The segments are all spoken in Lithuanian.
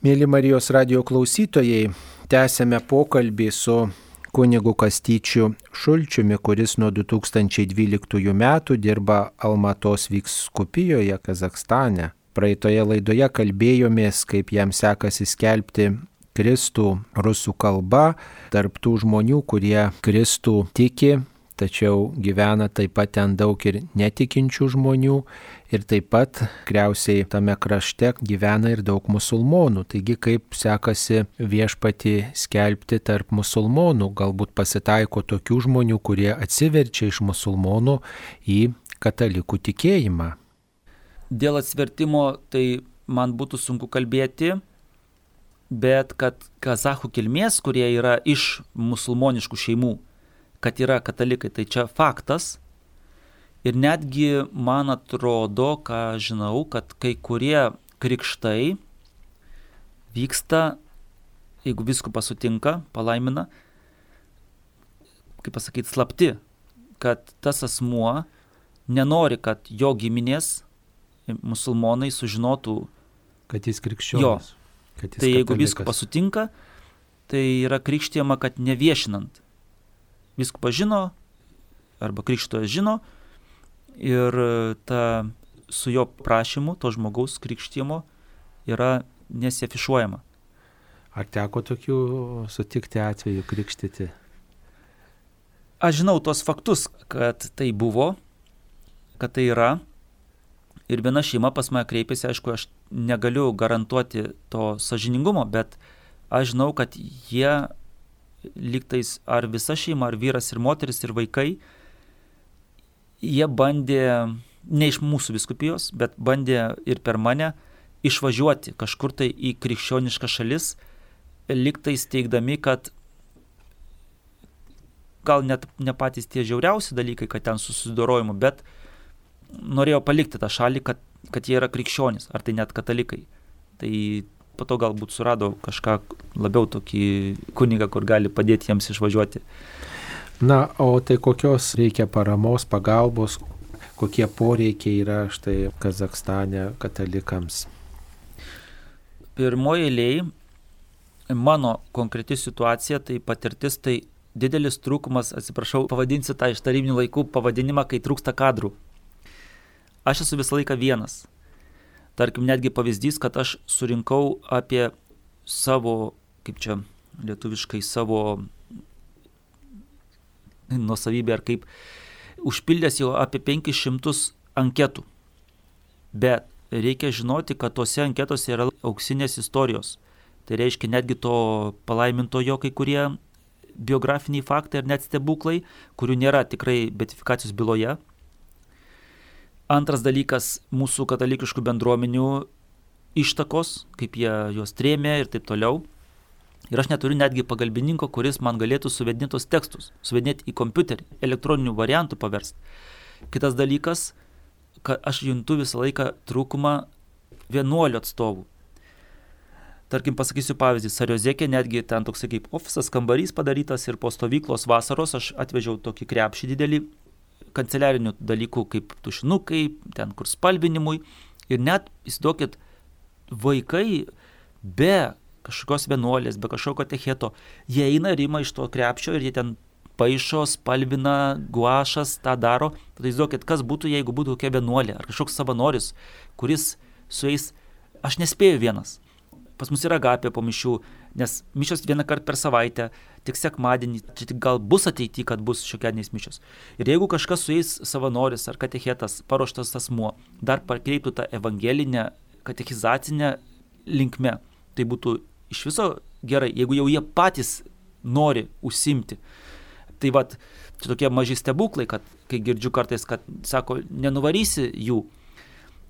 Mėly Marijos radio klausytojai, tęsėme pokalbį su kunigu Kastyčiu Šulčiumi, kuris nuo 2012 metų dirba Almatos Vykskupijoje, Kazakstane. Praeitoje laidoje kalbėjomės, kaip jam sekasi skelbti Kristų rusų kalba tarptų žmonių, kurie Kristų tiki tačiau gyvena taip pat ten daug ir netikinčių žmonių ir taip pat kriausiai tame krašte gyvena ir daug musulmonų. Taigi kaip sekasi viešpati skelbti tarp musulmonų, galbūt pasitaiko tokių žmonių, kurie atsiverčia iš musulmonų į katalikų tikėjimą. Dėl atsivertimo tai man būtų sunku kalbėti, bet kad kazachų kilmės, kurie yra iš musulmoniškų šeimų, kad yra katalikai, tai čia faktas. Ir netgi man atrodo, ką žinau, kad kai kurie krikštai vyksta, jeigu viskupas sutinka, palaimina, kaip pasakyti, slapti, kad tas asmuo nenori, kad jo giminės musulmonai sužinotų, kad jis krikščionis. Jo. Kad jis tai jeigu viskupas sutinka, tai yra krikštijama, kad neviešinant viskupas žino, arba krikštojas žino, ir ta su jo prašymu, to žmogaus krikštimo, yra nesiafišuojama. Ar teko tokių sutikti atvejų krikštyti? Aš žinau tos faktus, kad tai buvo, kad tai yra. Ir viena šeima pas mane kreipėsi, aišku, aš negaliu garantuoti to sažiningumo, bet aš žinau, kad jie liktais ar visa šeima, ar vyras ir moteris ir vaikai, jie bandė, ne iš mūsų viskupijos, bet bandė ir per mane išvažiuoti kažkur tai į krikščionišką šalis, liktais teikdami, kad gal net ne patys tie žiauriausi dalykai, kad ten susidorojimu, bet norėjo palikti tą šalį, kad, kad jie yra krikščionys, ar tai net katalikai. Tai po to galbūt surado kažką labiau tokį kunigą, kur gali padėti jiems išvažiuoti. Na, o tai kokios reikia paramos, pagalbos, kokie poreikiai yra štai Kazakstane katalikams? Pirmoji eiliai, mano konkreti situacija, tai patirtis, tai didelis trūkumas, atsiprašau, pavadinsiu tą iš tarybinių laikų pavadinimą, kai trūksta kadrų. Aš esu visą laiką vienas. Tarkim, netgi pavyzdys, kad aš surinkau apie savo, kaip čia lietuviškai, savo nuosavybę ar kaip, užpildęs jau apie 500 anketų. Bet reikia žinoti, kad tose anketose yra auksinės istorijos. Tai reiškia netgi to palaimintojo kai kurie biografiniai faktai ir net stebuklai, kurių nėra tikrai betifikacijos byloje, Antras dalykas - mūsų katalikiškų bendruomenių ištakos, kaip jie juos trėmė ir taip toliau. Ir aš neturiu netgi pagalbininko, kuris man galėtų suvedinti tos tekstus, suvedinti į kompiuterį, elektroninių variantų paversti. Kitas dalykas, kad aš juntu visą laiką trūkumą vienuolių atstovų. Tarkim, pasakysiu pavyzdį, Sariozėkė netgi ten toks kaip ofisas, kambarys padarytas ir po stovyklos vasaros aš atvežiau tokį krepšį didelį kanceliarinių dalykų kaip tušinukai, ten kur spalvinimui. Ir net, įsivaizduokit, vaikai be kažkokios vienuolės, be kažkokio techeto, jie eina ir ima iš to krepšio ir jie ten paišo, spalvina, guašas, tą daro. Tai įsivaizduokit, kas būtų, jeigu būtų kokia vienuolė ar kažkoks savanoris, kuris su jais, aš nespėju vienas. Pas mus yra gapė po mišių, nes mišios vieną kartą per savaitę, tik sekmadienį, čia tik gal bus ateityje, kad bus šiokiadieniais mišios. Ir jeigu kažkas su jais savanoris ar katechetas, paruoštas asmuo, dar pakreiptų tą evangelinę, katechizacinę linkmę, tai būtų iš viso gerai, jeigu jau jie patys nori užsimti. Tai vad, čia tokie maži stebuklai, kad kai girdžiu kartais, kad sako, nenuvarysi jų,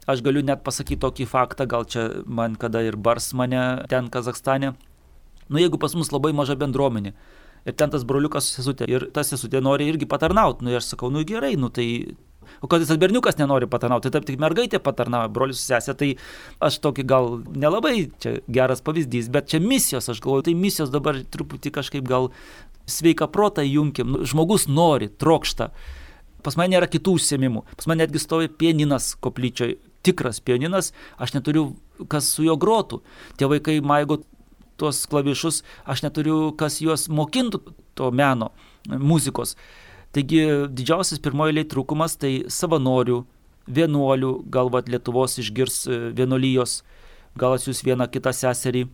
aš galiu net pasakyti tokį faktą, gal čia man kada ir bars mane ten Kazakstane, Nu jeigu pas mus labai maža bendruomenė ir ten tas broliukas sesutė ir tas sesutė nori irgi patarnauti, nu aš sakau, nu gerai, nu tai O kad tas berniukas nenori patarnauti, tai tik mergaitė patarnauja, brolius sesė, tai aš tokį gal nelabai čia geras pavyzdys, bet čia misijos, aš galvoju, tai misijos dabar truputį kažkaip gal sveika protą junkim, nu, žmogus nori, trokšta. Pas mane nėra kitų užsiemimų, pas mane netgi stovi pieninas koplyčioje, tikras pianinas, aš neturiu kas su juo grotų. Tie vaikai maigo tuos klavišus, aš neturiu, kas juos mokintų to meno, muzikos. Taigi didžiausias pirmoji trūkumas tai savanorių, vienuolių, galbūt Lietuvos išgirs e, vienuolijos, gal atsiūs vieną kitą seserį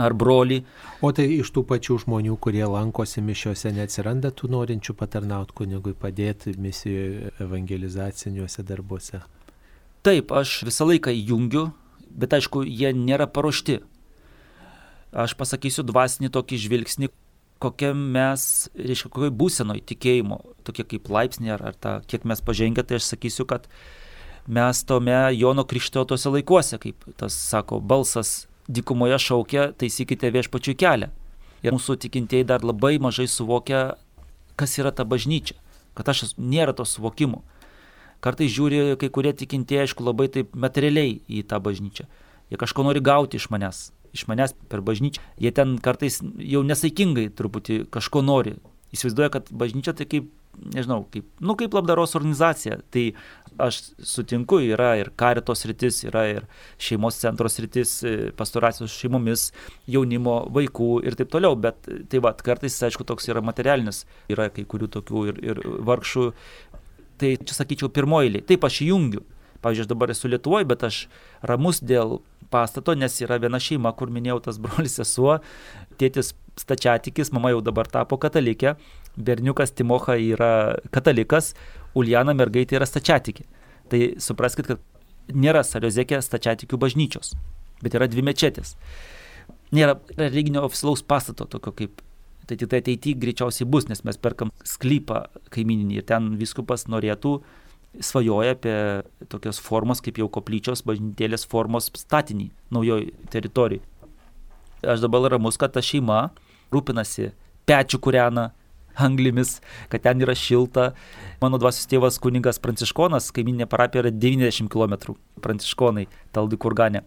ar brolį. O tai iš tų pačių žmonių, kurie lankosi mišiuose, neatsiranda tų norinčių patarnauti kunigui, padėti misijų evangelizaciniuose darbuose? Taip, aš visą laiką įjungiu, bet aišku, jie nėra paruošti. Aš pasakysiu dvasinį tokį žvilgsnį, kokia mes, reiškia, kokioj būsenoj tikėjimo, tokie kaip laipsnė ar, ar ta, kiek mes pažengę, tai aš sakysiu, kad mes tome Jono Krikštautuose laikuose, kaip tas sako, balsas dykumoje šaukia, taisykite viešpačių kelią. Ir mūsų tikintieji dar labai mažai suvokia, kas yra ta bažnyčia, kad aš nėra to suvokimo. Kartais žiūri kai kurie tikintieji, aišku, labai taip materialiai į tą bažnyčią. Jie kažko nori gauti iš manęs, iš manęs per bažnyčią. Jie ten kartais jau nesaikingai truputį kažko nori. Įsivaizduoja, kad bažnyčia tai kaip, nežinau, kaip, nu, kaip labdaros organizacija. Tai aš sutinku, yra ir karitos rytis, yra ir šeimos centros rytis, e, pastoracijos šeimomis, jaunimo, vaikų ir taip toliau. Bet tai va, kartais, aišku, toks yra materialinis. Yra kai kurių tokių ir, ir vargšų. Tai čia sakyčiau pirmoji eilė. Taip aš įjungiu. Pavyzdžiui, aš dabar esu Lietuvoje, bet aš ramus dėl pastato, nes yra viena šeima, kur minėjau tas brolis sesuo, tėtis stačiatikis, mama jau dabar tapo katalikė, berniukas Timocha yra katalikas, Uljana mergaitė yra stačiatikė. Tai supraskite, kad nėra Sariozekė stačiatikių bažnyčios, bet yra dvi mečetės. Nėra religinio oficialaus pastato, tokio kaip tai tai ateityje greičiausiai bus, nes mes perkam sklypą kaimininį ir ten viskupas norėtų svajoja apie tokios formos kaip jau koplyčios bažnytėlės formos statinį naujoj teritorijai. Aš dabar ramus, kad ta šeima rūpinasi, pečių kūrena, anglimis, kad ten yra šilta. Mano dvasios tėvas kuningas Pranciškonas, kaiminė parapija yra 90 km Pranciškonai, Taldi Kurganė.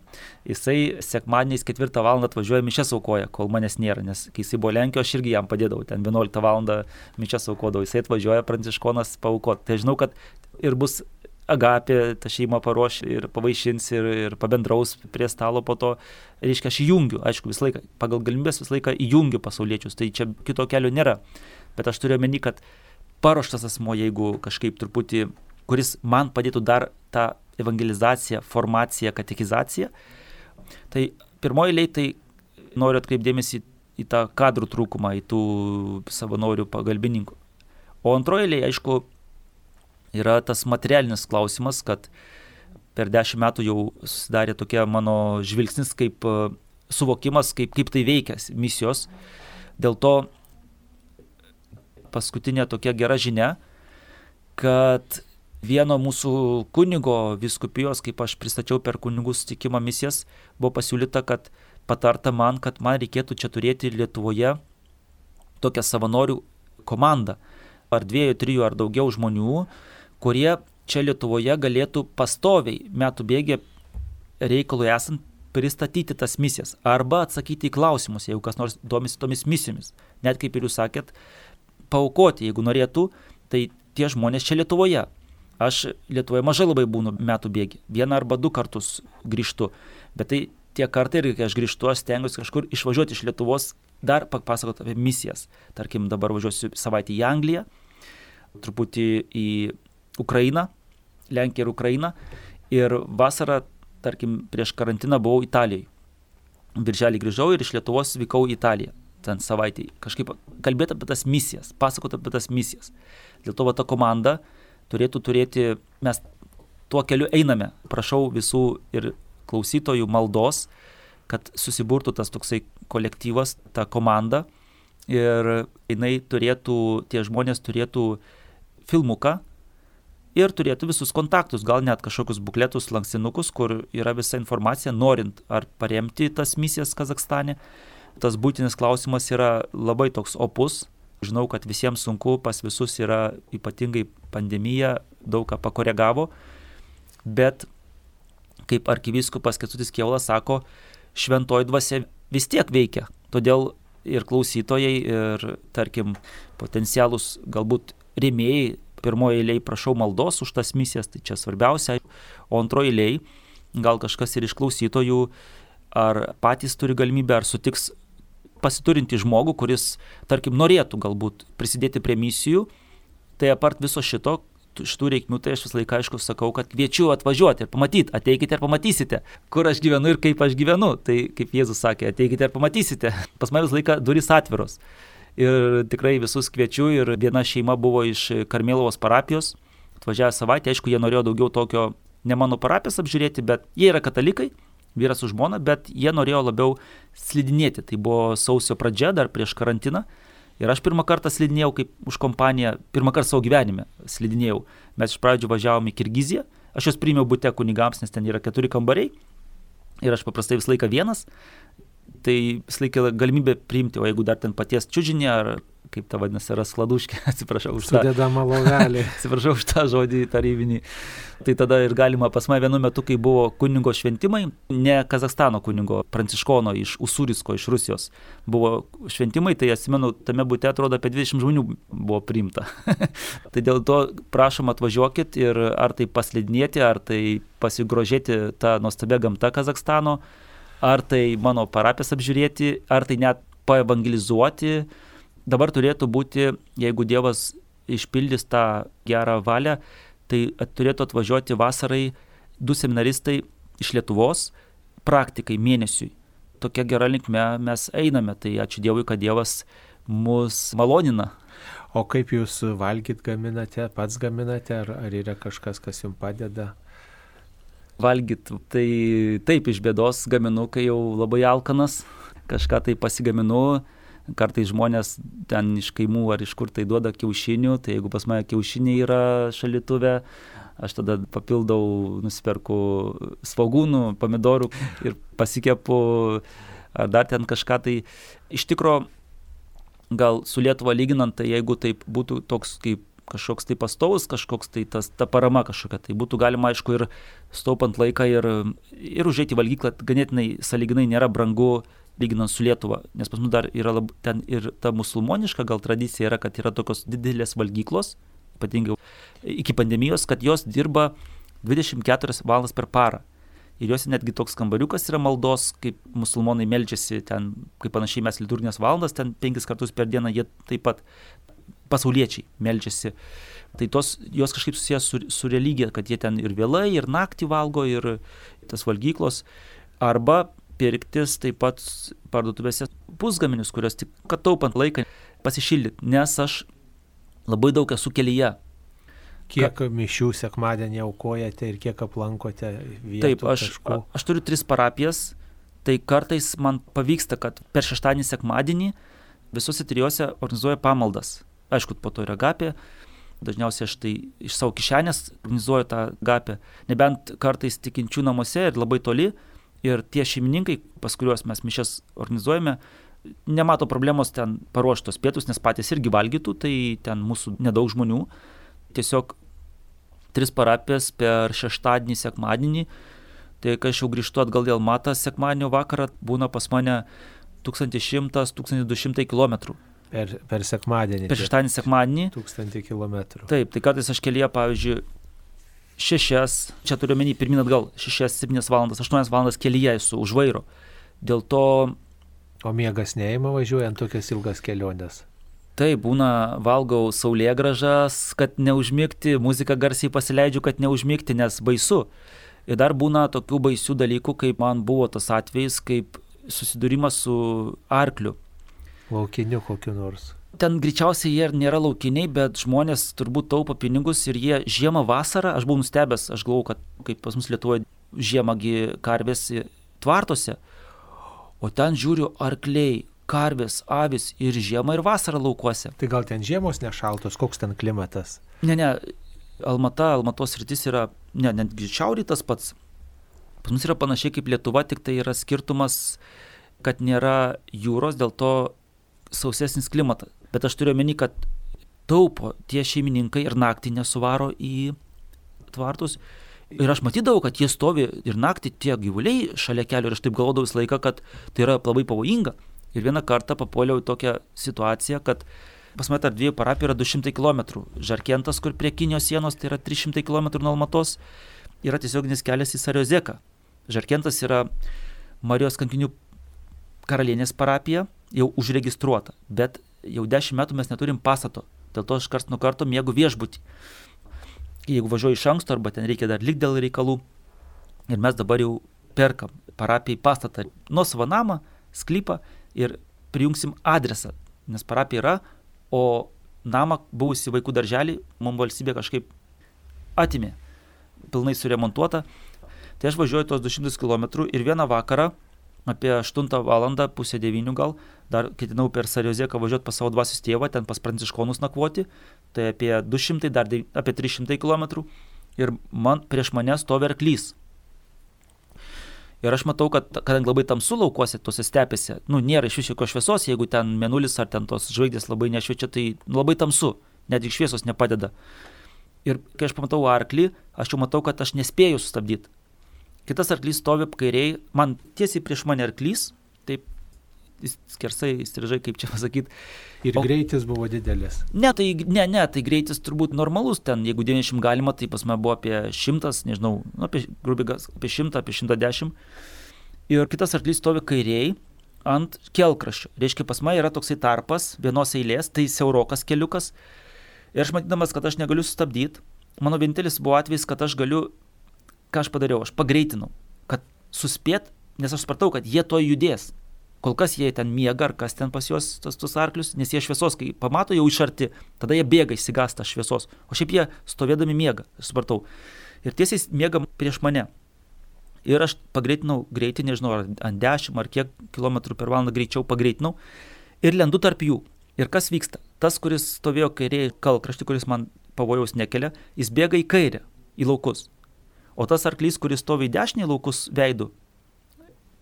Jisai sekmadieniais 4 val. atvažiuoja mišes aukoja, kol manęs nėra, nes kai jisai buvo Lenkijoje, aš irgi jam padėdavau, ten 11 val. mišes aukodavau, jisai atvažiuoja Pranciškonas paukoti. Tai žinau, kad ir bus agapė tą šeimą paruoš ir pavaišins ir, ir pabendraus prie stalo po to. Reiškia, aš įjungiu, aišku, visą laiką, pagal galimybės visą laiką įjungiu pasauliečius, tai čia kito kelio nėra. Bet aš turiu omeny, kad paruoštas asmo, jeigu kažkaip truputį, kuris man padėtų dar tą evangelizaciją, formaciją, katekizaciją, tai pirmoji eilė tai noriu atkreipdėmėsi į tą kadrų trūkumą, į tų savanorių pagalbininkų. O antroji eilė, aišku, yra tas materialinis klausimas, kad per dešimt metų jau susidarė tokia mano žvilgsnis, kaip suvokimas, kaip, kaip tai veikia misijos. Dėl to paskutinė tokia gera žinia, kad vieno mūsų kunigo viskupijos, kaip aš pristačiau per kunigų sutikimą misijas, buvo pasiūlyta, kad patarta man, kad man reikėtų čia turėti Lietuvoje tokią savanorių komandą, ar dviejų, trijų ar daugiau žmonių, kurie čia Lietuvoje galėtų pastoviai metų bėgė reikalui esant pristatyti tas misijas arba atsakyti į klausimus, jeigu kas nors domisi tomis misijomis. Net kaip ir jūs sakėt, paukoti, jeigu norėtų, tai tie žmonės čia Lietuvoje. Aš Lietuvoje mažai labai būnu metų bėgi. Vieną arba du kartus grįžtu. Bet tai tie kartai ir kai aš grįžtu, aš stengiuosi kažkur išvažiuoti iš Lietuvos, dar papasakoti apie misijas. Tarkim, dabar važiuosiu savaitę į Angliją, truputį į Ukrainą, Lenkiją ir Ukrainą. Ir vasarą, tarkim, prieš karantiną buvau Italijoje. Birželį grįžau ir iš Lietuvos vykau į Italiją ten savaitėj, kažkaip kalbėti apie tas misijas, pasakoti apie tas misijas. Dėl to va, ta komanda turėtų turėti, mes tuo keliu einame. Prašau visų ir klausytojų maldos, kad susiburtų tas toksai kolektyvas, ta komanda ir jinai turėtų, tie žmonės turėtų filmuką ir turėtų visus kontaktus, gal net kažkokius bukletus, lankstinukus, kur yra visa informacija, norint ar paremti tas misijas Kazakstane tas būtinis klausimas yra labai toks opus. Žinau, kad visiems sunku, pas visus yra ypatingai pandemija, daug ką pakoregavo, bet kaip arkivyskupas Ketutis Keulas sako, šventoji dvasia vis tiek veikia. Todėl ir klausytojai, ir tarkim potencialus galbūt rėmėjai, pirmoji eiliai prašau maldos už tas misijas, tai čia svarbiausia, o antroji eiliai gal kažkas ir iš klausytojų, ar patys turi galimybę, ar sutiks pasiturinti žmogų, kuris, tarkim, norėtų galbūt prisidėti prie misijų, tai apart viso šito, šitų reikmių, tai aš visą laiką aišku sakau, kad kviečiu atvažiuoti ir pamatyti, ateikite ir pamatysite, kur aš gyvenu ir kaip aš gyvenu. Tai kaip Jėzus sakė, ateikite ir pamatysite. Pas mane visą laiką durys atviros. Ir tikrai visus kviečiu ir viena šeima buvo iš Karmėlovos parapijos, atvažiavę savaitę, aišku, jie norėjo daugiau tokio, ne mano parapijos apžiūrėti, bet jie yra katalikai, vyras su žmona, bet jie norėjo labiau slidinėti. Tai buvo sausio pradžia, dar prieš karantiną. Ir aš pirmą kartą slidinėjau kaip už kompaniją, pirmą kartą savo gyvenime slidinėjau. Mes iš pradžių važiavome į Kirgiziją, aš juos priėmiau būte kunigams, nes ten yra keturi kambariai. Ir aš paprastai visą laiką vienas. Tai visą laiką galimybė priimti, o jeigu dar ten paties čiūžinė ar kaip ta vadinasi, yra skladuškė, atsiprašau už tą. Sudedama lovelė. atsiprašau už tą žodį tarybinį. Tai tada ir galima pas mane vienu metu, kai buvo kunigo šventimai, ne Kazakstano kunigo, pranciškono iš Usurisko, iš Rusijos, buvo šventimai, tai atsimenu, tame būte atrodo apie 20 žmonių buvo priimta. tai dėl to prašom atvažiuokit ir ar tai paslidinėti, ar tai pasigrožėti tą nuostabią gamtą Kazakstano, ar tai mano parapės apžiūrėti, ar tai net paevangelizuoti dabar turėtų būti, jeigu Dievas išpildys tą gerą valią, tai turėtų atvažiuoti vasarai du seminaristai iš Lietuvos praktikai mėnesiui. Tokia gera linkme mes einame, tai ačiū Dievui, kad Dievas mus malonina. O kaip jūs valgyt gaminate, pats gaminate, ar, ar yra kažkas, kas jums padeda? Valgyt, tai taip iš bėdos gaminu, kai jau labai alkanas, kažką tai pasigaminu, kartais žmonės ten iš kaimų ar iš kur tai duoda kiaušinių, tai jeigu pas mane kiaušiniai yra šalituvė, aš tada papildau, nusiperku svagūnų, pomidorų ir pasikepu ar dar ten kažką tai. Iš tikro, gal su Lietuva lyginant, tai jeigu taip būtų toks kaip kažkoks tai pastovus, kažkoks tai tas, ta parama kažkokia, tai būtų galima aišku ir staupant laiką ir, ir užėti valgyklą, ganėtinai saliginai nėra brangu lyginant su Lietuva, nes pas mus dar yra lab, ten ir ta musulmoniška gal tradicija yra, kad yra tokios didelės valgyklos, ypatingai iki pandemijos, kad jos dirba 24 valandas per parą. Ir jos netgi toks kambariukas yra maldos, kaip musulmonai melčiasi ten, kaip panašiai mes liturginės valandas, ten penkis kartus per dieną jie taip pat pasauliečiai melčiasi. Tai tos, jos kažkaip susijęs su, su religija, kad jie ten ir vėlai, ir naktį valgo, ir tas valgyklos. Arba pirktis taip pat parduotuvėse pusgaminius, kurios tik, kad taupant laiką pasišildyti, nes aš labai daug esu kelyje. Kiek Ka... mišių sekmadienį aukojate ir kiek aplankote vietų? Taip, aš, taškų? aš turiu tris parapijas, tai kartais man pavyksta, kad per šeštadienį sekmadienį visose trijose organizuoja pamaldas. Aišku, po to yra gapė, dažniausiai aš tai iš savo kišenės organizuoju tą gapę, nebent kartais tikinčių namuose ir labai toli, ir tie šeimininkai, pas kuriuos mes mišes organizuojame, nemato problemos ten paruoštos pietus, nes patys irgi valgytų, tai ten mūsų nedaug žmonių. Tiesiog tris parapijas per šeštadienį, sekmadienį. Tai kai aš jau grįžtu atgal dėl matą, sekmadienio vakarą būna pas mane 1100-1200 km. Per, per sekmadienį. Per šeštadienį, sekmadienį. 1000 km. Taip, tai kartais aš kelyje, pavyzdžiui, šešias, čia turiu menį pirmin atgal, šešias, septynias valandas, aštuonias valandas kelyje esu už vairo. Dėl to... O miegas neima važiuojant tokias ilgas keliones? Taip, būna, valgau saulėgražas, kad neužmygti, muziką garsiai pasileidžiu, kad neužmygti, nes baisu. Ir dar būna tokių baisių dalykų, kaip man buvo tas atvejis, kaip susidūrimas su arkliu. Laukiniu kokiu nors ten greičiausiai jie nėra laukiniai, bet žmonės turbūt taupo pinigus ir jie žiemą, vasarą, aš buvau nustebęs, aš galvau, kad kaip pas mus Lietuvoje žiemągi karvės tvartose, o ten žiūriu arkliai, karvės, avis ir žiemą ir vasarą laukuose. Tai gal ten žiemos nešaltos, koks ten klimatas? Ne, ne, Almata, Almatos rytis yra, ne, netgi šiaurėtas pats. Pas mus yra panašiai kaip Lietuva, tik tai yra skirtumas, kad nėra jūros, dėl to sausesnis klimatas. Bet aš turiu omeny, kad taupo tie šeimininkai ir naktį nesuvaro į tvartus. Ir aš matydavau, kad jie stovi ir naktį tie gyvuliai šalia kelio ir aš taip galvodavau visą laiką, kad tai yra labai pavojinga. Ir vieną kartą papuoliau į tokią situaciją, kad pas mane tarp dviejų parapijų yra 200 km. Žarkentas, kur prie Kinijos sienos, tai yra 300 km nuo Almatos, yra tiesioginis kelias į Sariozeką. Žarkentas yra Marijos kankinių karalienės parapija, jau užregistruota, bet jau dešimt metų mes neturim pastato, dėl to aš kart nuo karto mėgau viešbutį. Jeigu važiuoju iš anksto arba ten reikia dar likti dėl reikalų, ir mes dabar jau perkam parapijai pastatą, nuosavą namą, sklypą ir prijungsim adresą, nes parapija yra, o namą buvusi vaikų darželį mums valstybė kažkaip atimė, pilnai suremontuota. Tai aš važiuoju tos 200 km ir vieną vakarą apie 8 val. pusę 9 gal, dar ketinau per Sariozeką važiuoti pas savo dvasios tėvą, ten pas pranciškonus nakvoti, tai apie 200, dar apie 300 km ir man, prieš mane stovi arklys Ir aš matau, kad kadangi labai tamsu laukuose, tose stepėse, nu, nėra iš vis jokios šviesos, jeigu ten menulis ar ten tos žvaigždės labai nešviečia, tai labai tamsu, net ir šviesos nepadeda. Ir kai aš pamatau arklį, aš jau matau, kad aš nespėju sustabdyti. Kitas arklys stovi kairiai, man tiesiai prieš mane arklys, taip skersai, įstrižai, kaip čia pasakyti. Ir o, greitis buvo didelis. Ne, tai, ne, ne, tai greitis turbūt normalus ten, jeigu 90 galima, tai pas mane buvo apie 100, nežinau, nu, apie, grubiai apie 100, apie 110. Ir kitas arklys stovi kairiai ant kelkraščio. Reiškia, pas mane yra toksai tarpas, vienos eilės, tai siaurokas keliukas. Ir aš matydamas, kad aš negaliu sustabdyti, mano vienintelis buvo atvejis, kad aš galiu, ką aš padariau, aš pagreitinau, kad suspėt, nes aš supratau, kad jie to judės kol kas jie ten miega ar kas ten pas juos tos, tos arklius, nes jie šviesos, kai pamato jau iš arti, tada jie bėga įsigasta šviesos, o šiaip jie stovėdami miega, supratau. Ir tiesiai miega prieš mane. Ir aš pagreitinau greitį, nežinau, ar ant 10 ar kiek kilometrų per valandą greičiau pagreitinau ir lendu tarp jų. Ir kas vyksta? Tas, kuris stovėjo kairėje kalkrašti, kuris man pavojaus nekelia, jis bėga į kairę, į laukus. O tas arklys, kuris stovi į dešinį laukus veidų,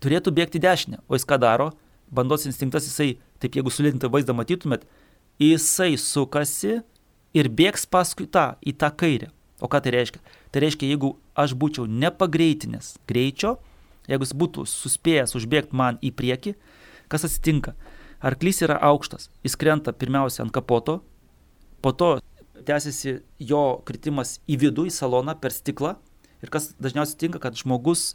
turėtų bėgti dešinę. O jis ką daro? Bandos instinktas, jisai, taip jeigu sulėtintą vaizdą matytumėt, jisai sukasi ir bėgs paskui tą, į tą kairę. O ką tai reiškia? Tai reiškia, jeigu aš būčiau nepagreitinęs greičio, jeigu jis būtų suspėjęs užbėgti man į priekį, kas atsitinka? Arklys yra aukštas, jis krenta pirmiausia ant kapoto, po to tęsiasi jo kritimas į vidų, į saloną per stiklą ir kas dažniausiai tinka, kad žmogus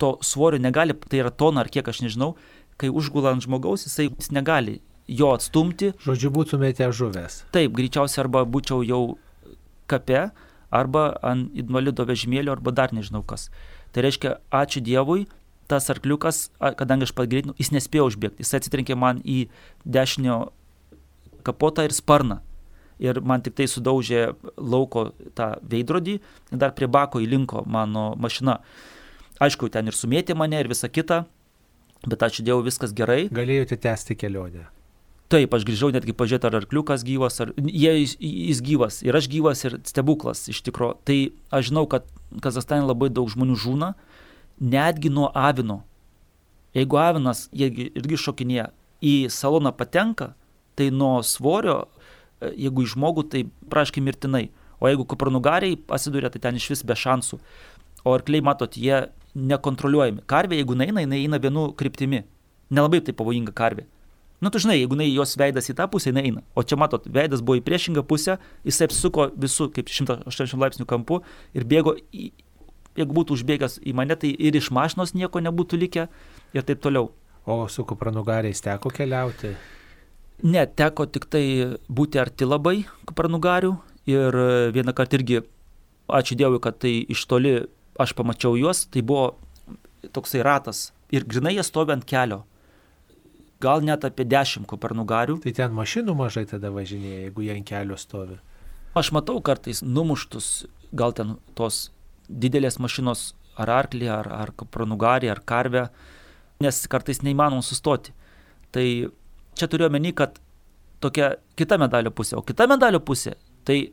to svorio negali, tai yra tona ar kiek aš nežinau, kai užgula ant žmogaus, jisai jis negali jo atstumti. Žodžiu, būtumėte žuvęs. Taip, greičiausiai arba būčiau jau kape, arba ant invalido vežimėlio, arba dar nežinau kas. Tai reiškia, ačiū Dievui, tas arkliukas, kadangi aš pagreitinau, jis nespėjo užbėgti, jis atsitrenkė man į dešinio kapotą ir sparną. Ir man tik tai sudaužė lauko tą veidrodį, dar prie bako įlinko mano mašina. Aišku, ten ir sumėtė mane ir visa kita, bet ačiū Dievui viskas gerai. Galėjote tęsti kelionę. Taip, aš grįžau netgi pažiūrėti, ar arkliukas gyvas, ar jie, jis gyvas, ir aš gyvas, ir stebuklas iš tikrųjų. Tai aš žinau, kad Kazastane labai daug žmonių žūna, netgi nuo avino. Jeigu avinas irgi šokinėja, į saloną patenka, tai nuo svorio, jeigu į žmogų, tai praškai mirtinai. O jeigu kupranugariai pasiduria, tai ten iš vis be šansų. O arkliai, matot, jie nekontroliuojami. Karvė, jeigu eina, jinai eina vienu kryptimi. Nelabai tai pavojinga karvė. Nu, tu žinai, jeigu jinai jos veidas į tą pusę, jinai eina. O čia matot, veidas buvo į priešingą pusę, jis apsuko visų kaip 180 laipsnių kampu ir bėgo, į, jeigu būtų užbėgęs į mane, tai ir iš mašinos nieko nebūtų likę ir taip toliau. O su kupranugariais teko keliauti? Ne, teko tik tai būti arti labai kupranugarių ir vieną kartą irgi, ačiū Dievui, kad tai iš toli aš pamačiau juos, tai buvo toksai ratas ir grinai jie stovi ant kelio. Gal net apie dešimt kopernugarių. Tai ten mašinų mažai tada važinėja, jeigu jie ant kelio stovi. Aš matau kartais numuštus, gal ten tos didelės mašinos ar arklį, ar, ar kopernugarį, ar karvę, nes kartais neįmanoma sustoti. Tai čia turiu omeny, kad tokia kita medalio pusė. O kita medalio pusė, tai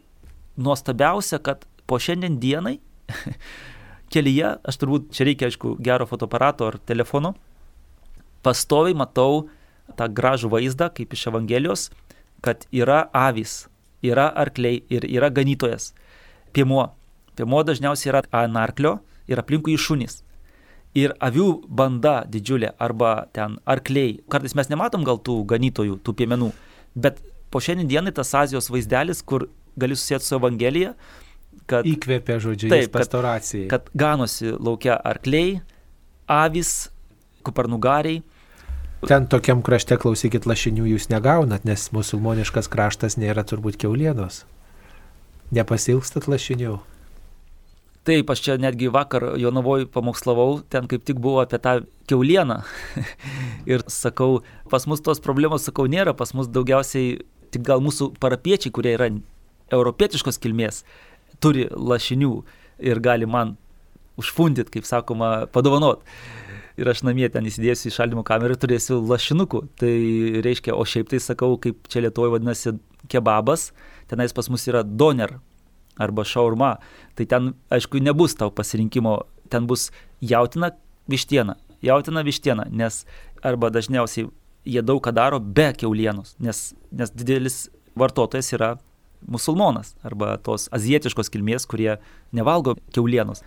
nuostabiausia, kad po šiandien dienai kelyje, aš turbūt čia reikia, aišku, gero fotoaparato ar telefono, pastoviai matau tą gražų vaizdą, kaip iš Evangelijos, kad yra avys, yra arkliai ir yra ganytojas. Piemuo. Piemuo dažniausiai yra ant arklio ir aplinkui šunys. Ir avių banda didžiulė arba ten arkliai. Kartais mes nematom gal tų ganytojų, tų piemenų, bet po šiandien dienai tas Azijos vaizdelis, kur gali susijęti su Evangelija, kad... Įkvėpė žodžiu, taip, pastoracijai. Kad, kad ganosi laukia arkliai, avis, kupernugariai. Ten tokiam krašte, klausykit, lašinių jūs negaunat, nes musulmoniškas kraštas nėra turbūt keulienos. Nepasilgstat lašinių. Taip, aš čia netgi vakar Jonavoj pamokslavau, ten kaip tik buvo apie tą keulieną. ir sakau, pas mus tos problemos, sakau, nėra, pas mus daugiausiai tik gal mūsų parapiečiai, kurie yra europietiškos kilmės, turi lašinių ir gali man užfundit, kaip sakoma, padovanot. Ir aš namie ten įsidėsiu į šaldymo kamerą ir turėsiu lašinukų. Tai reiškia, o šiaip tai sakau, kaip čia Lietuvoje vadinasi kebabas, tenais pas mus yra doner arba šaurma, tai ten, aišku, nebus tau pasirinkimo, ten bus jautina vištiena, jautina vištiena, nes arba dažniausiai jie daug ką daro be keulienos, nes, nes didelis vartotojas yra musulmonas arba tos azijietiškos kilmės, kurie nevalgo keulienos.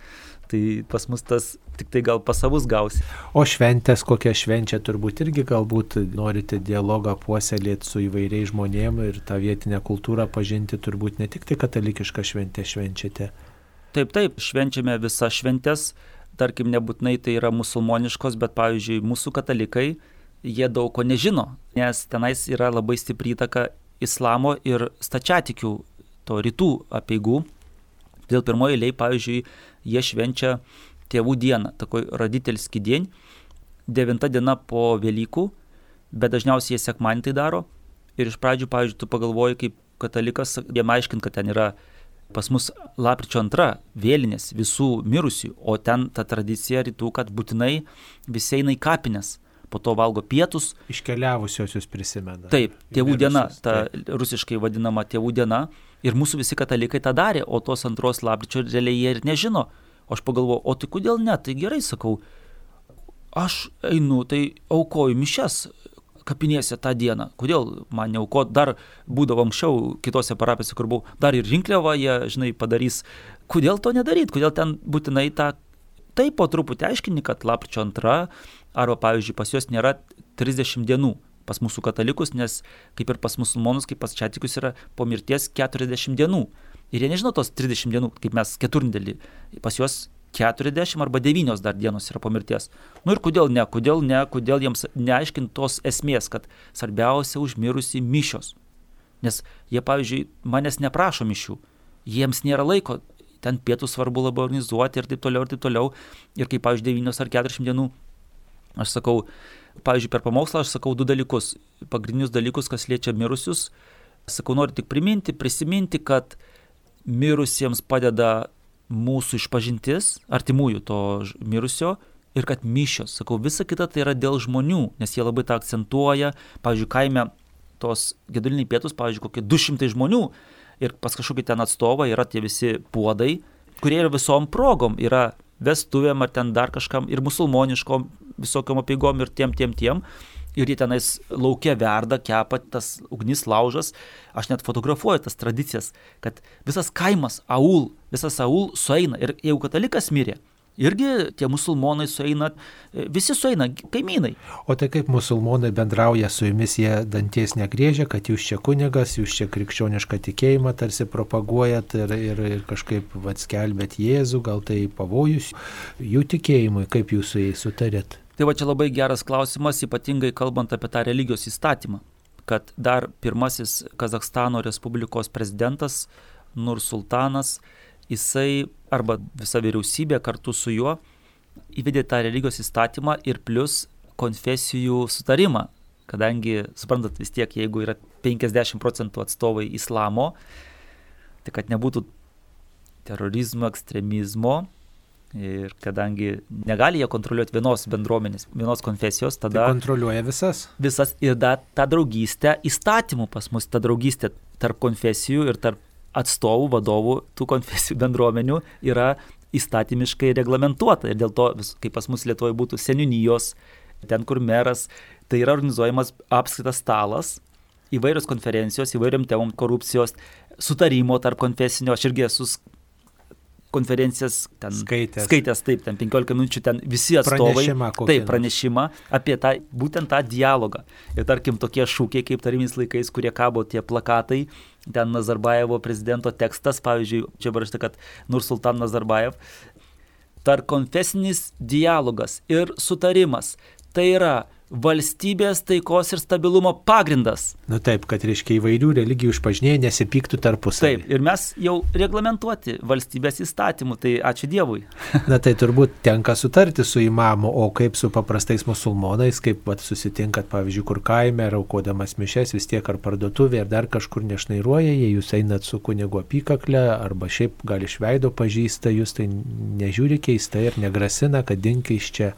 Tai pas mus tas tik tai gal pasavus gausi. O šventės kokią švenčią turbūt irgi galbūt norite dialogą puoselėti su įvairiais žmonėmis ir tą vietinę kultūrą pažinti, turbūt ne tik tai katalikišką šventę švenčiate. Taip, taip, švenčiame visas šventės, tarkim, nebūtinai tai yra musulmoniškos, bet pavyzdžiui, mūsų katalikai, jie daug ko nežino, nes tenais yra labai stipri įtaka islamo ir stačiatikių, to rytų apieigų. Dėl pirmoji eiliai, pavyzdžiui, jie švenčia tėvų dieną, takoj raditelskį dienį, devinta diena po Velykų, bet dažniausiai jie sekmanį tai daro. Ir iš pradžių, pavyzdžiui, tu pagalvoji kaip katalikas, jiem aiškint, kad ten yra pas mus lapkričio antra vėlinės visų mirusių, o ten ta tradicija rytų, kad būtinai visi eina į kapines po to valgo pietus. Iškeliavusiosius prisimena. Taip, tėvų diena, ta taip. rusiškai vadinama tėvų diena. Ir mūsų visi katalikai tą darė, o tos antros lapkričio realiai jie ir nežino. O aš pagalvoju, o tai kodėl ne, tai gerai sakau, aš einu, tai aukoju mišes kapinėse tą dieną. Kodėl man neaukot, dar būdavo anksčiau kitose parapėse, kur buvau, dar ir rinkliavą jie, žinai, padarys. Kodėl to nedaryt, kodėl ten būtinai tą taip po truputį aiškini, kad lapkričio antra arba pavyzdžiui pas juos nėra 30 dienų pas mūsų katalikus, nes kaip ir pas musulmonus, kaip pas čatikus yra po mirties 40 dienų. Ir jie nežino tos 30 dienų, kaip mes keturndelį. Pas juos 40 arba 9 dar dienos yra po mirties. Nu ir kodėl ne, kodėl ne, kodėl jiems neaiškint tos esmės, kad svarbiausia užmirusi mišios. Nes jie, pavyzdžiui, manęs neprašo mišių, jiems nėra laiko, ten pietų svarbu labai organizuoti ir taip toliau ir taip toliau. Ir kaip, pavyzdžiui, 9 ar 40 dienų Aš sakau, pavyzdžiui, per pamokslą aš sakau du dalykus. Pagrindinius dalykus, kas liečia mirusius. Sakau, noriu tik priminti, prisiminti, kad mirusiems padeda mūsų išpažintis, artimųjų to mirusio ir kad mišios. Sakau, visa kita tai yra dėl žmonių, nes jie labai tą akcentuoja. Pavyzdžiui, kaime tos geduliniai pietus, pavyzdžiui, kokie 200 žmonių ir pas kažkokį ten atstovą yra tie visi puodai, kurie yra visom progom, yra vestuvėm ar ten dar kažkam ir musulmoniškom visokiam apieigom ir tiem, tiem, tiem. Ir jie tenais laukia verda, kepa tas ugnis laužas. Aš net fotografuoju tas tradicijas, kad visas kaimas, aul, visas aul sueina. Ir jeigu katalikas mirė, irgi tie musulmonai sueina, visi sueina, kaimynai. O tai kaip musulmonai bendrauja su jumis, jie danties negrėžia, kad jūs čia kunigas, jūs čia krikščionišką tikėjimą tarsi propaguojat ir, ir, ir kažkaip atskelbėt Jėzų, gal tai pavojus jų tikėjimui, kaip jūs su jais sutarėt? Tai va čia labai geras klausimas, ypatingai kalbant apie tą religijos įstatymą, kad dar pirmasis Kazakstano Respublikos prezidentas Nursultanas jisai arba visa vyriausybė kartu su juo įvedė tą religijos įstatymą ir plus konfesijų sutarimą, kadangi, suprantat, vis tiek, jeigu yra 50 procentų atstovai islamo, tai kad nebūtų terorizmo, ekstremizmo ir kadangi negali jie kontroliuoti vienos bendruomenės, vienos konfesijos, tada... Tai kontroliuoja visas. Visas ir da, tą draugystę įstatymų pas mus, ta draugystė tarp konfesijų ir tarp atstovų, vadovų tų konfesijų bendruomenių yra įstatymiškai reglamentuota. Ir dėl to, kaip pas mus Lietuvoje būtų seniūnijos, ten kur meras, tai yra organizuojamas apskritas stalas, įvairios konferencijos, įvairiam temom korupcijos, sutarimo tarp konfesinio, aš irgi esu konferencijas ten skaitęs. skaitęs, taip, ten 15 minučių, ten visi atstovai. Pranešimą kokį. Taip, pranešimą apie tą, būtent tą dialogą. Ir tarkim, tokie šūkiai, kaip tarimiais laikais, kurie kabo tie plakatai, ten Nazarbaevo prezidento tekstas, pavyzdžiui, čia parašyta, kad Nursultan Nazarbaev. tarp konfesinis dialogas ir sutarimas. Tai yra valstybės taikos ir stabilumo pagrindas. Na taip, kad reiškia įvairių religijų išpažinėjai nesipyktų tarpusavį. Taip, ir mes jau reglamentuoti valstybės įstatymų, tai ačiū Dievui. Na tai turbūt tenka sutarti su įmamu, o kaip su paprastais musulmonais, kaip vat, susitinkat, pavyzdžiui, kur kaime, raukodamas mišes vis tiek ar parduotuvė, ar dar kažkur nešnairuoja, jei jūs einat su kunigo apykakle, arba šiaip gal iš veido pažįsta, jūs tai nežiūri keistai ir negrasina, kad dink iš čia.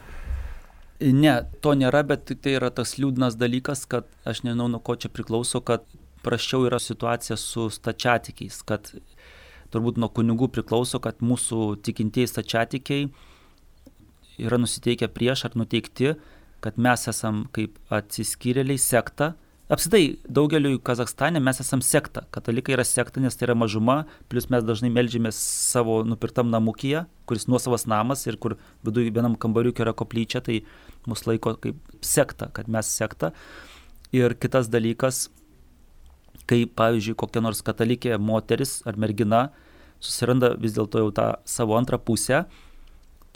Ne, to nėra, bet tai yra tas liūdnas dalykas, kad aš nežinau, nuo ko čia priklauso, kad prašiau yra situacija su stačiatikiais, kad turbūt nuo kunigų priklauso, kad mūsų tikintieji stačiatikiai yra nusiteikę prieš ar nuteikti, kad mes esam kaip atsiskyrėliai sekta, Apsidai, daugeliu Kazakstane mes esam sekta. Katalikai yra sekta, nes tai yra mažuma, plus mes dažnai melžiamės savo nupirtam namukyje, kuris nuosavas namas ir kur viduje vienam kambariukė yra koplyčia, tai mus laiko kaip sekta, kad mes sekta. Ir kitas dalykas, kai pavyzdžiui kokia nors katalikė moteris ar mergina susiranda vis dėlto jau tą savo antrą pusę,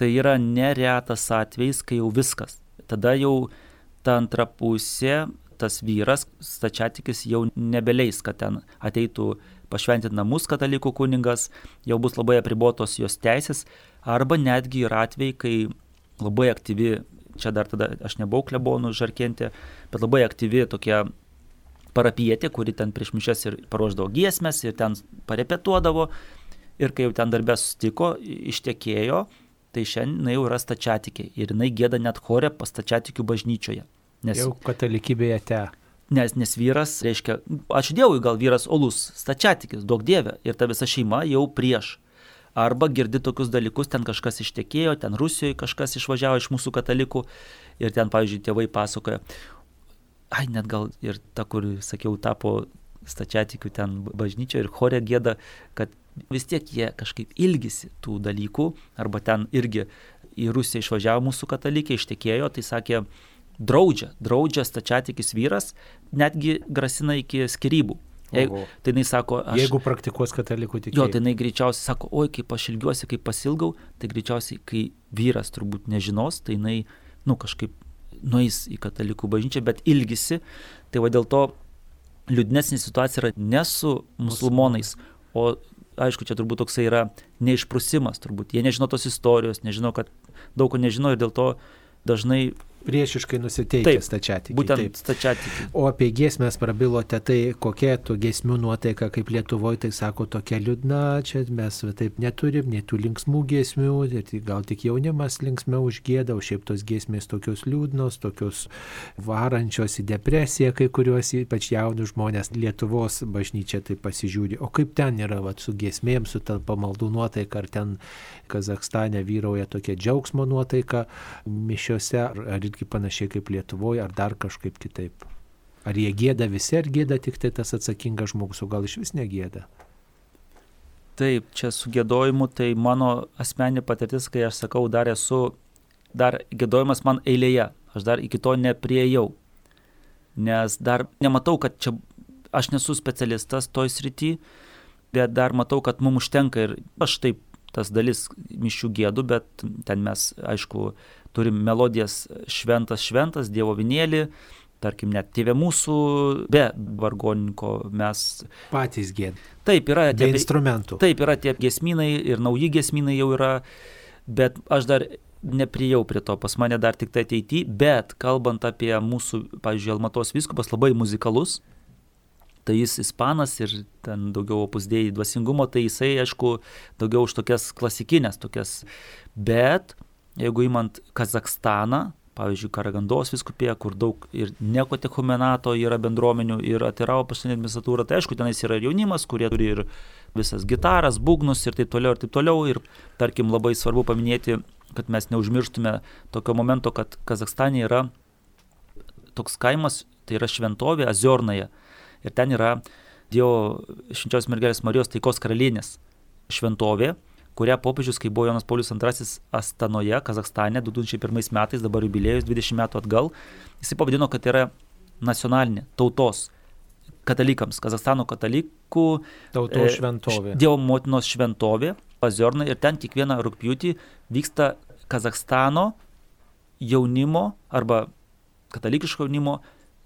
tai yra neretas atvejis, kai jau viskas. Tada jau ta antra pusė tas vyras, stačiatikis jau nebeleis, kad ten ateitų pašventinti namus katalikų kuningas, jau bus labai apribotos jos teisės, arba netgi yra atvejai, kai labai aktyvi, čia dar tada aš nebuvau klebonų žarkentė, bet labai aktyvi tokia parapietė, kuri ten prieš mišes ir paruoždavo giesmės ir ten parepetuodavo ir kai jau ten darbę sustiko, ištekėjo, tai šiandien jau yra stačiatikė ir jinai gėda net chore pastačiatikių bažnyčioje. Nes, jau katalikybėje te. Nes, nes vyras, reiškia, ačiū Dievui, gal vyras olus, stačiatikis, daug dievė, ir ta visa šeima jau prieš. Arba girdi tokius dalykus, ten kažkas ištekėjo, ten Rusijoje kažkas išvažiavo iš mūsų katalikų ir ten, pavyzdžiui, tėvai pasakoja, ai, net gal ir ta, kur, sakiau, tapo stačiatikių ten bažnyčia ir chorė gėda, kad vis tiek jie kažkaip ilgisi tų dalykų, arba ten irgi į Rusiją išvažiavo mūsų katalikė, ištekėjo, tai sakė, draudžia, draudžia stačiatikis vyras, netgi grasina iki skirybų. Jeigu, tai jinai sako, aš, jeigu praktikuos katalikų tikėjimą. Jo, tai jinai greičiausiai sako, oi, kaip aš ilgiuosi, kaip pasilgau, tai greičiausiai, kai vyras turbūt nežinos, tai jinai, nu, kažkaip nueis į katalikų bažnyčią, bet ilgisi. Tai va dėl to liūdnesnė situacija yra ne su musulmonais, o aišku, čia turbūt toksai yra neišprusimas, turbūt. Jie nežino tos istorijos, nežino, kad daug ko nežino ir dėl to dažnai priešiškai nusiteikę stačiatikiai. Būtent taip. stačiatikiai. O apie giesmės prabilote, tai kokia tų giesmių nuotaika, kaip Lietuvoje, tai sako tokia liūdna, čia mes taip neturim, nei tų linksmų giesmių, gal tik jaunimas linksmiau užgėda, o šiaip tos giesmės tokios liūdnos, tokios varančios į depresiją, kai kuriuos ypač jaunus žmonės Lietuvos bažnyčia tai pasižiūri. O kaip ten yra vat, su giesmėm, su ta pamaldų nuotaika, ar ten Kazakstane vyrauja tokia džiaugsmo nuotaika mišiuose, ar irgi panašiai kaip Lietuvoje, ar dar kažkaip kitaip? Ar jie gėda visi, ar gėda tik tai tas atsakingas žmogus, o gal iš vis negėda? Taip, čia su gėdojimu, tai mano asmeninė patirtis, kai aš sakau, dar esu, dar gėdojimas man eilėje, aš dar iki to nepriejau, nes dar nematau, kad čia aš nesu specialistas toj srity, bet dar matau, kad mums užtenka ir aš taip tas dalis mišių gėdų, bet ten mes, aišku, turim melodijas šventas šventas, Dievo vinėlį, tarkim, net tėvė mūsų, be vargoninko mes. Patys gėdė. Taip, yra tie instrumentų. Taip, yra tie gesminai ir nauji gesminai jau yra, bet aš dar neprijau prie to, pas mane dar tik tai ateity, bet kalbant apie mūsų, pavyzdžiui, Almatos viskupas labai muzikalus, tai jis ispanas ir ten daugiau opusdėjai dvasingumo, tai jisai, aišku, daugiau už tokias klasikinės, tokias, bet Jeigu įmant Kazakstaną, pavyzdžiui, Karagandos viskupėje, kur daug ir nekotechumenato yra bendruomenių ir atiravo pasaulinė administratūra, tai aišku, tenais yra ir jaunimas, kurie turi ir visas gitaras, būgnus ir taip toliau ir taip toliau. Ir tarkim labai svarbu paminėti, kad mes neužmirštume tokio momento, kad Kazakstane yra toks kaimas, tai yra šventovė Aziornaja. Ir ten yra Dievo švenčios mergelės Marijos taikos karalienės šventovė kurią popiežius, kai buvo Jonas Paulius II Astanoje, Kazakstane 2001 metais, dabar jubiliejus 20 metų atgal, jisai pavadino, kad yra nacionalinė tautos katalikams, Kazakstano katalikų tautos e, šventovė. Dievo motinos šventovė, Aziorną ir ten kiekvieną rūpjūtį vyksta Kazakstano jaunimo arba katalikiško jaunimo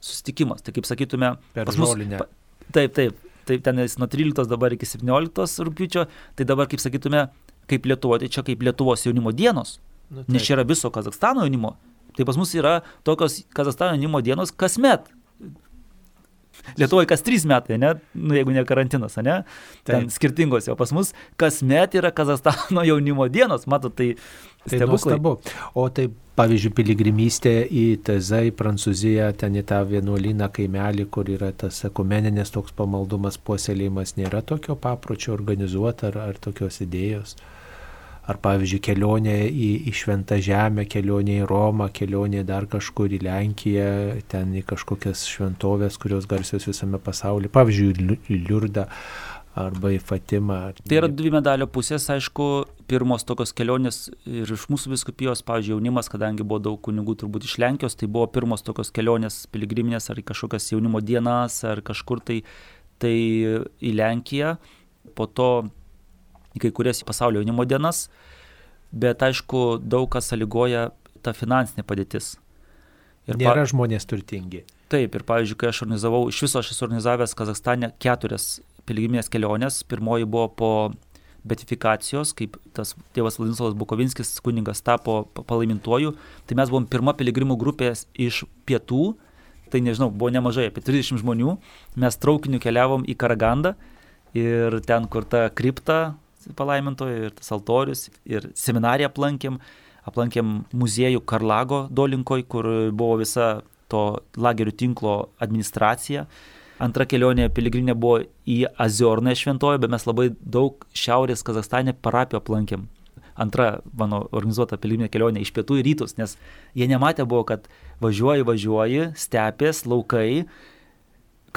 susitikimas. Tai kaip sakytume, Per mus- žolinę. pa- Taip, taip. Taip, ten jis nuo 13 dabar iki 17 rūpiučio, tai dabar, kaip sakytume, kaip Lietuvo, tai čia kaip Lietuvos jaunimo dienos, Nu, nes čia yra viso Kazakstano jaunimo. Tai pas mus yra tokios Kazakstano jaunimo dienos kasmet. Lietuvoje kas trys metai, ne? Nu, jeigu ne karantinas, ne? Ten Taip. skirtingos, o pas mus kasmet yra Kazakstano jaunimo dienos, matot, tai Tai stebuklai. nuostabu. O tai, pavyzdžiui, piligrimystė į Tezą, į Prancūziją, ten į tą vienuolyną kaimelį, kur yra tas ekumeninės toks pamaldumas, puoselėjimas, nėra tokio papročio organizuota ar, ar tokios idėjos. Ar, pavyzdžiui, kelionė į, į Šventą Žemę, kelionė į Romą, kelionė dar kažkur į Lenkiją, ten į kažkokias šventovės, kurios garsios visame pasaulyje, pavyzdžiui, į Liu- į Liurdą arba į Fatimą. Tai yra dvi medalio pusės, aišku, pirmos tokios kelionės ir iš mūsų viskupijos, pavyzdžiui, jaunimas, kadangi buvo daug kunigų turbūt iš Lenkijos, tai buvo pirmos tokios kelionės piligriminės ar kažkokias jaunimo dienas ar kažkur tai, tai į Lenkiją, po to į kai kurias pasaulio jaunimo dienas, bet aišku, daug kas sąlygoja ta finansinė padėtis. pa- Nėra žmonės turtingi. Taip, ir pavyzdžiui, kai aš organizavau, iš viso aš esu organizavęs Kazakstane keturias piligriminės keliones. Pirmoji buvo po betifikacijos, kaip tas tėvas Vladislavas Bukovinskis, kuningas, tapo pa- palaimintuoju. Tai mes buvom pirma piligrimų grupė iš pietų, tai nežinau, buvo nemažai, apie 30 žmonių. Mes traukiniu keliavom į Karagandą ir ten, kur ta kripta palaimintojo ir tas altorius, ir seminariją aplankėm, aplankėm muziejų Karlago Dolinkoj, kur buvo visa to lagerių tinklo administracija. Antra kelionė piligrinė buvo į Aziorną šventoją, bet mes labai daug šiaurės Kazakstane parapijų aplankėm. Antra mano organizuota piligriminė kelionė iš pietų į rytus, nes jie nematė buvo, kad važiuoji, važiuoji, stepės, laukai,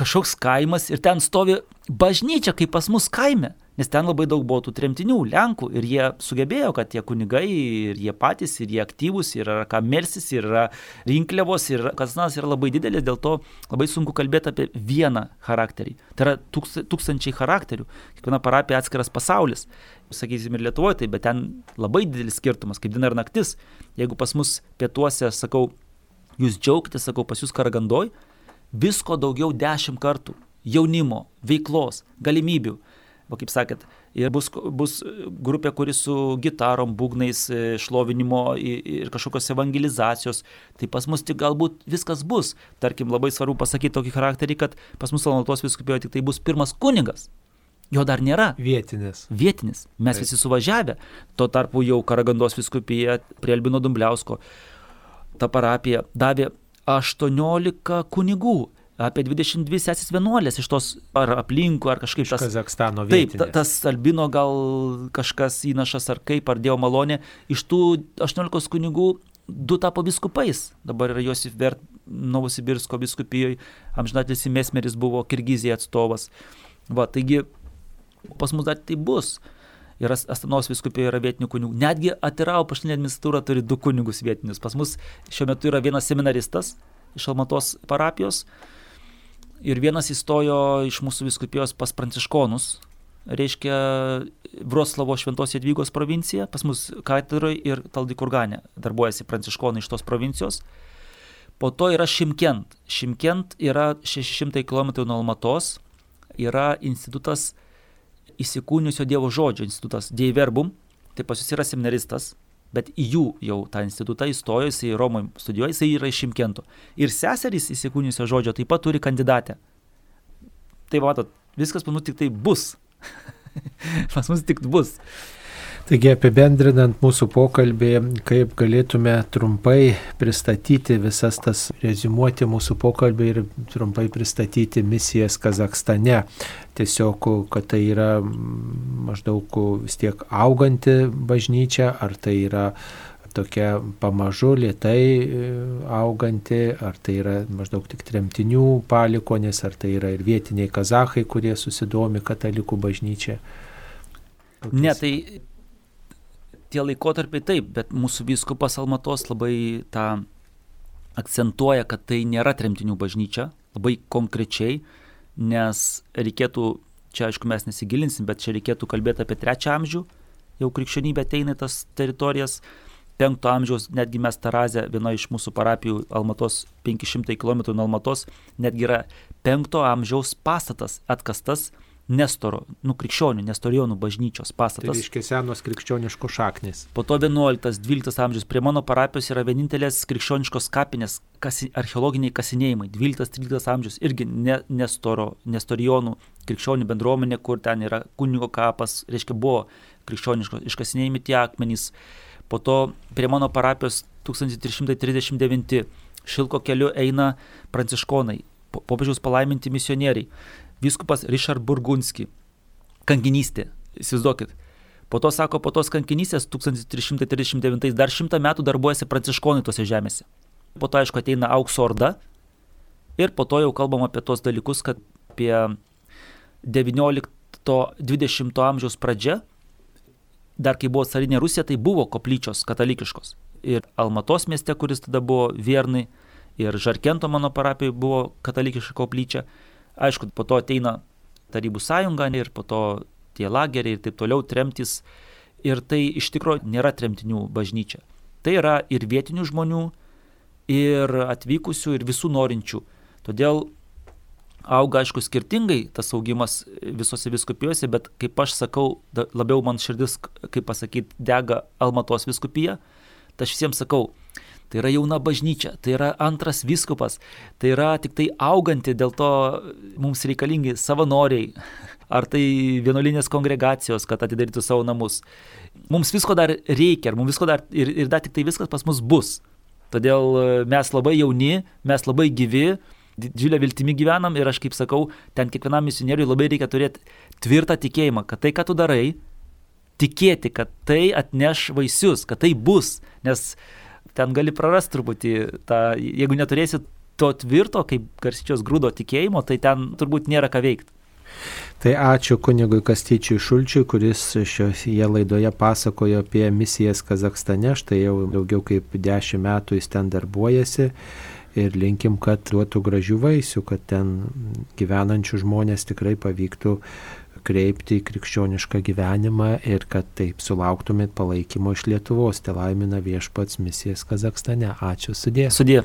kažkoks kaimas ir ten stovi bažnyčia, kaip pas mus kaime. Nes ten labai daug buvo tų tremtinių, Lenkų ir jie sugebėjo, kad tie kunigai ir jie patys, ir jie aktyvūs, ir yra ką melsis, ir yra rinkliavos, ir Kaznas yra labai didelis, dėl to labai sunku kalbėti apie vieną charakterį. Tai yra tūkst, tūkstančiai charakterių, kiekviena parapija atskiras pasaulis. Sakysim ir Lietuvoje, tai bet ten labai didelis skirtumas, kaip diena ir naktis. Jeigu pas mus pietuose, sakau, jūs džiaugitės, sakau, pas jūs karagandoj, visko daugiau dešimt kartų. Jaunimo, veiklos, galimybių. Va, kaip sakėt, ir bus, bus grupė, kuri su gitarom, būgnais, e, šlovinimo ir kažkokios evangelizacijos. Tai pas mus tik galbūt viskas bus. Tarkim, labai svarbu pasakyti tokį charakterį, kad pas mus Almatos viskupijoje tik tai bus pirmas kunigas. Jo dar nėra Vietinis. vietinis. Mes Taip. visi suvažiavę. Tuo tarpu jau Karagandos viskupija prie Albino Dumbliausko ta parapija davė 18 kunigų, apie 22 sesis vienuolės iš tos ar aplinkų, ar kažkaip tas. Kazakstano Taip, vietinis. ta, tas albino gal kažkas įnašas ar kaip, ar dievo malonė, iš tų 18 kunigų du tapo biskupais. Dabar yra Josif Vert Novosibirsko biskupijoje, amžinatis Mesmeris buvo Kirgizija atstovas. Va, taigi pas mus dar tai bus. Ir As- Astanos viskupijoje yra vietinių kunigų. Netgi Atirau paštinė administratūra turi du kunigus vietinius. Pas mus šiuo metu yra vienas seminaristas iš Almatos parapijos ir vienas įstojo iš mūsų viskupijos pas pranciškonus. Reiškia Vroslavo Šventos Jadvygos provincija, pas mus katedroje ir Taldikurgane darbuojasi pranciškonai iš tos provincijos. Po to yra Šimkent. Šimkent yra 600 km nuo Almatos, yra institutas įsikūnijusio Dievo žodžio institutas Dieverbum, tai pas jūs yra seminaristas, bet į jų jau tą institutą įstojo, jisai Romoje studijuoja, jisai yra iš Šimkento. Ir seserys įsikūnijusio žodžio taip pat turi kandidatę. Tai matot, viskas pas mus tik tai bus. pas mus tik bus. Taigi apibendrinant mūsų pokalbį, kaip galėtume trumpai pristatyti visas tas, rezimuoti mūsų pokalbį ir trumpai pristatyti misijas Kazakstane. Tiesiog, kad tai yra mm, maždaug vis tiek auganti bažnyčia, ar tai yra tokia pamažu lietai e, auganti, ar tai yra maždaug tik tremtinių palikonės, ar tai yra ir vietiniai kazahai, kurie susidomi katalikų bažnyčia. Ne, tai tie laikotarpiai taip, bet mūsų vyskupas Almatos labai tą akcentuoja, kad tai nėra tremtinių bažnyčia, labai konkrečiai, nes reikėtų, čia aišku mes nesigilinsim, bet čia reikėtų kalbėti apie trečią amžių jau krikščionybė ateina į tas teritorijas. 5 amžiaus, netgi mes Tarazė, viena iš mūsų parapijų Almatos 500 km nuo Almatos, netgi yra 5 amžiaus pastatas atkastas Nestoro, nu krikščionių, Nestorijonų bažnyčios pastatas. Tai reiškia senos krikščioniškos šaknis. Po to 11-12 amžius prie mano parapijos yra vienintelės krikščioniškos kapinės, kasi, archeologiniai kasinėjimai. 12-13 amžius irgi ne, Nestoro, Nestorijonų krikščionių bendruomenė, kur ten yra kunigo kapas, reiškia buvo krikščioniškos iškasinėjami tie akmenys. Po to prie mano parapijos 1339 Šilko keliu eina pranciškonai, popiežiaus palaiminti misionieriai vyskupas Richard Burgunski. Kankinystė, įsivaizduokit. Po to sako, po tos kankinystės 1339 dar šimtą metų darbuojasi pranciškonai tose žemėse. Po to, aišku, ateina aukso orda ir po to jau kalbam apie tos dalykus, kad apie 19-20 amžiaus pradžia, dar kai buvo carinė Rusija, tai buvo koplyčios katalikiškos. Ir Almatos mieste, kuris tada buvo Viernai, ir Žarkento mano parapijoje buvo katalikiška koplyčia. Aišku, po to ateina Tarybų sąjunga ir po to tie lageriai ir taip toliau tremtis. Ir tai iš tikrųjų nėra tremtinių bažnyčia. Tai yra ir vietinių žmonių, ir atvykusių, ir visų norinčių. Todėl auga, aišku, skirtingai tas augimas visose viskupijose, bet kaip aš sakau, labiau man širdis, kaip pasakyti, dega Almatos viskupija, tai aš visiems sakau, tai yra jauna bažnyčia, tai yra antras viskupas, tai yra tik tai auganti, dėl to mums reikalingi savanoriai, ar tai vienolinės kongregacijos, kad atidarytų savo namus. Mums visko dar reikia, mums visko dar, ir, ir dar tik tai viskas pas mus bus. Todėl e, mes labai jauni, mes labai gyvi, didžiulę viltimį gyvenam ir aš kaip sakau, ten kiekvienam misionieriui labai reikia turėti tvirtą tikėjimą, kad tai, ką tu darai, tikėti, kad tai atneš vaisius, kad tai bus, nes ten gali prarasti truputį tą, jeigu neturėsi to tvirto, kaip garsyčios grūdo tikėjimo, tai ten turbūt nėra ką veikti. Tai ačiū kunigui Kastyčiui Šulčiui, kuris šioje laidoje pasakojo apie misijas Kazakstane. Štai jau daugiau kaip dešimt metų jis ten darbuojasi ir linkim, kad duotų gražių vaisių, kad ten gyvenančių žmonės tikrai pavyktų kreipti į krikščionišką gyvenimą ir kad taip sulauktumėt palaikymo iš Lietuvos. Te laimina viešpats misijas Kazakstane. Ačiū sudė. Sudė.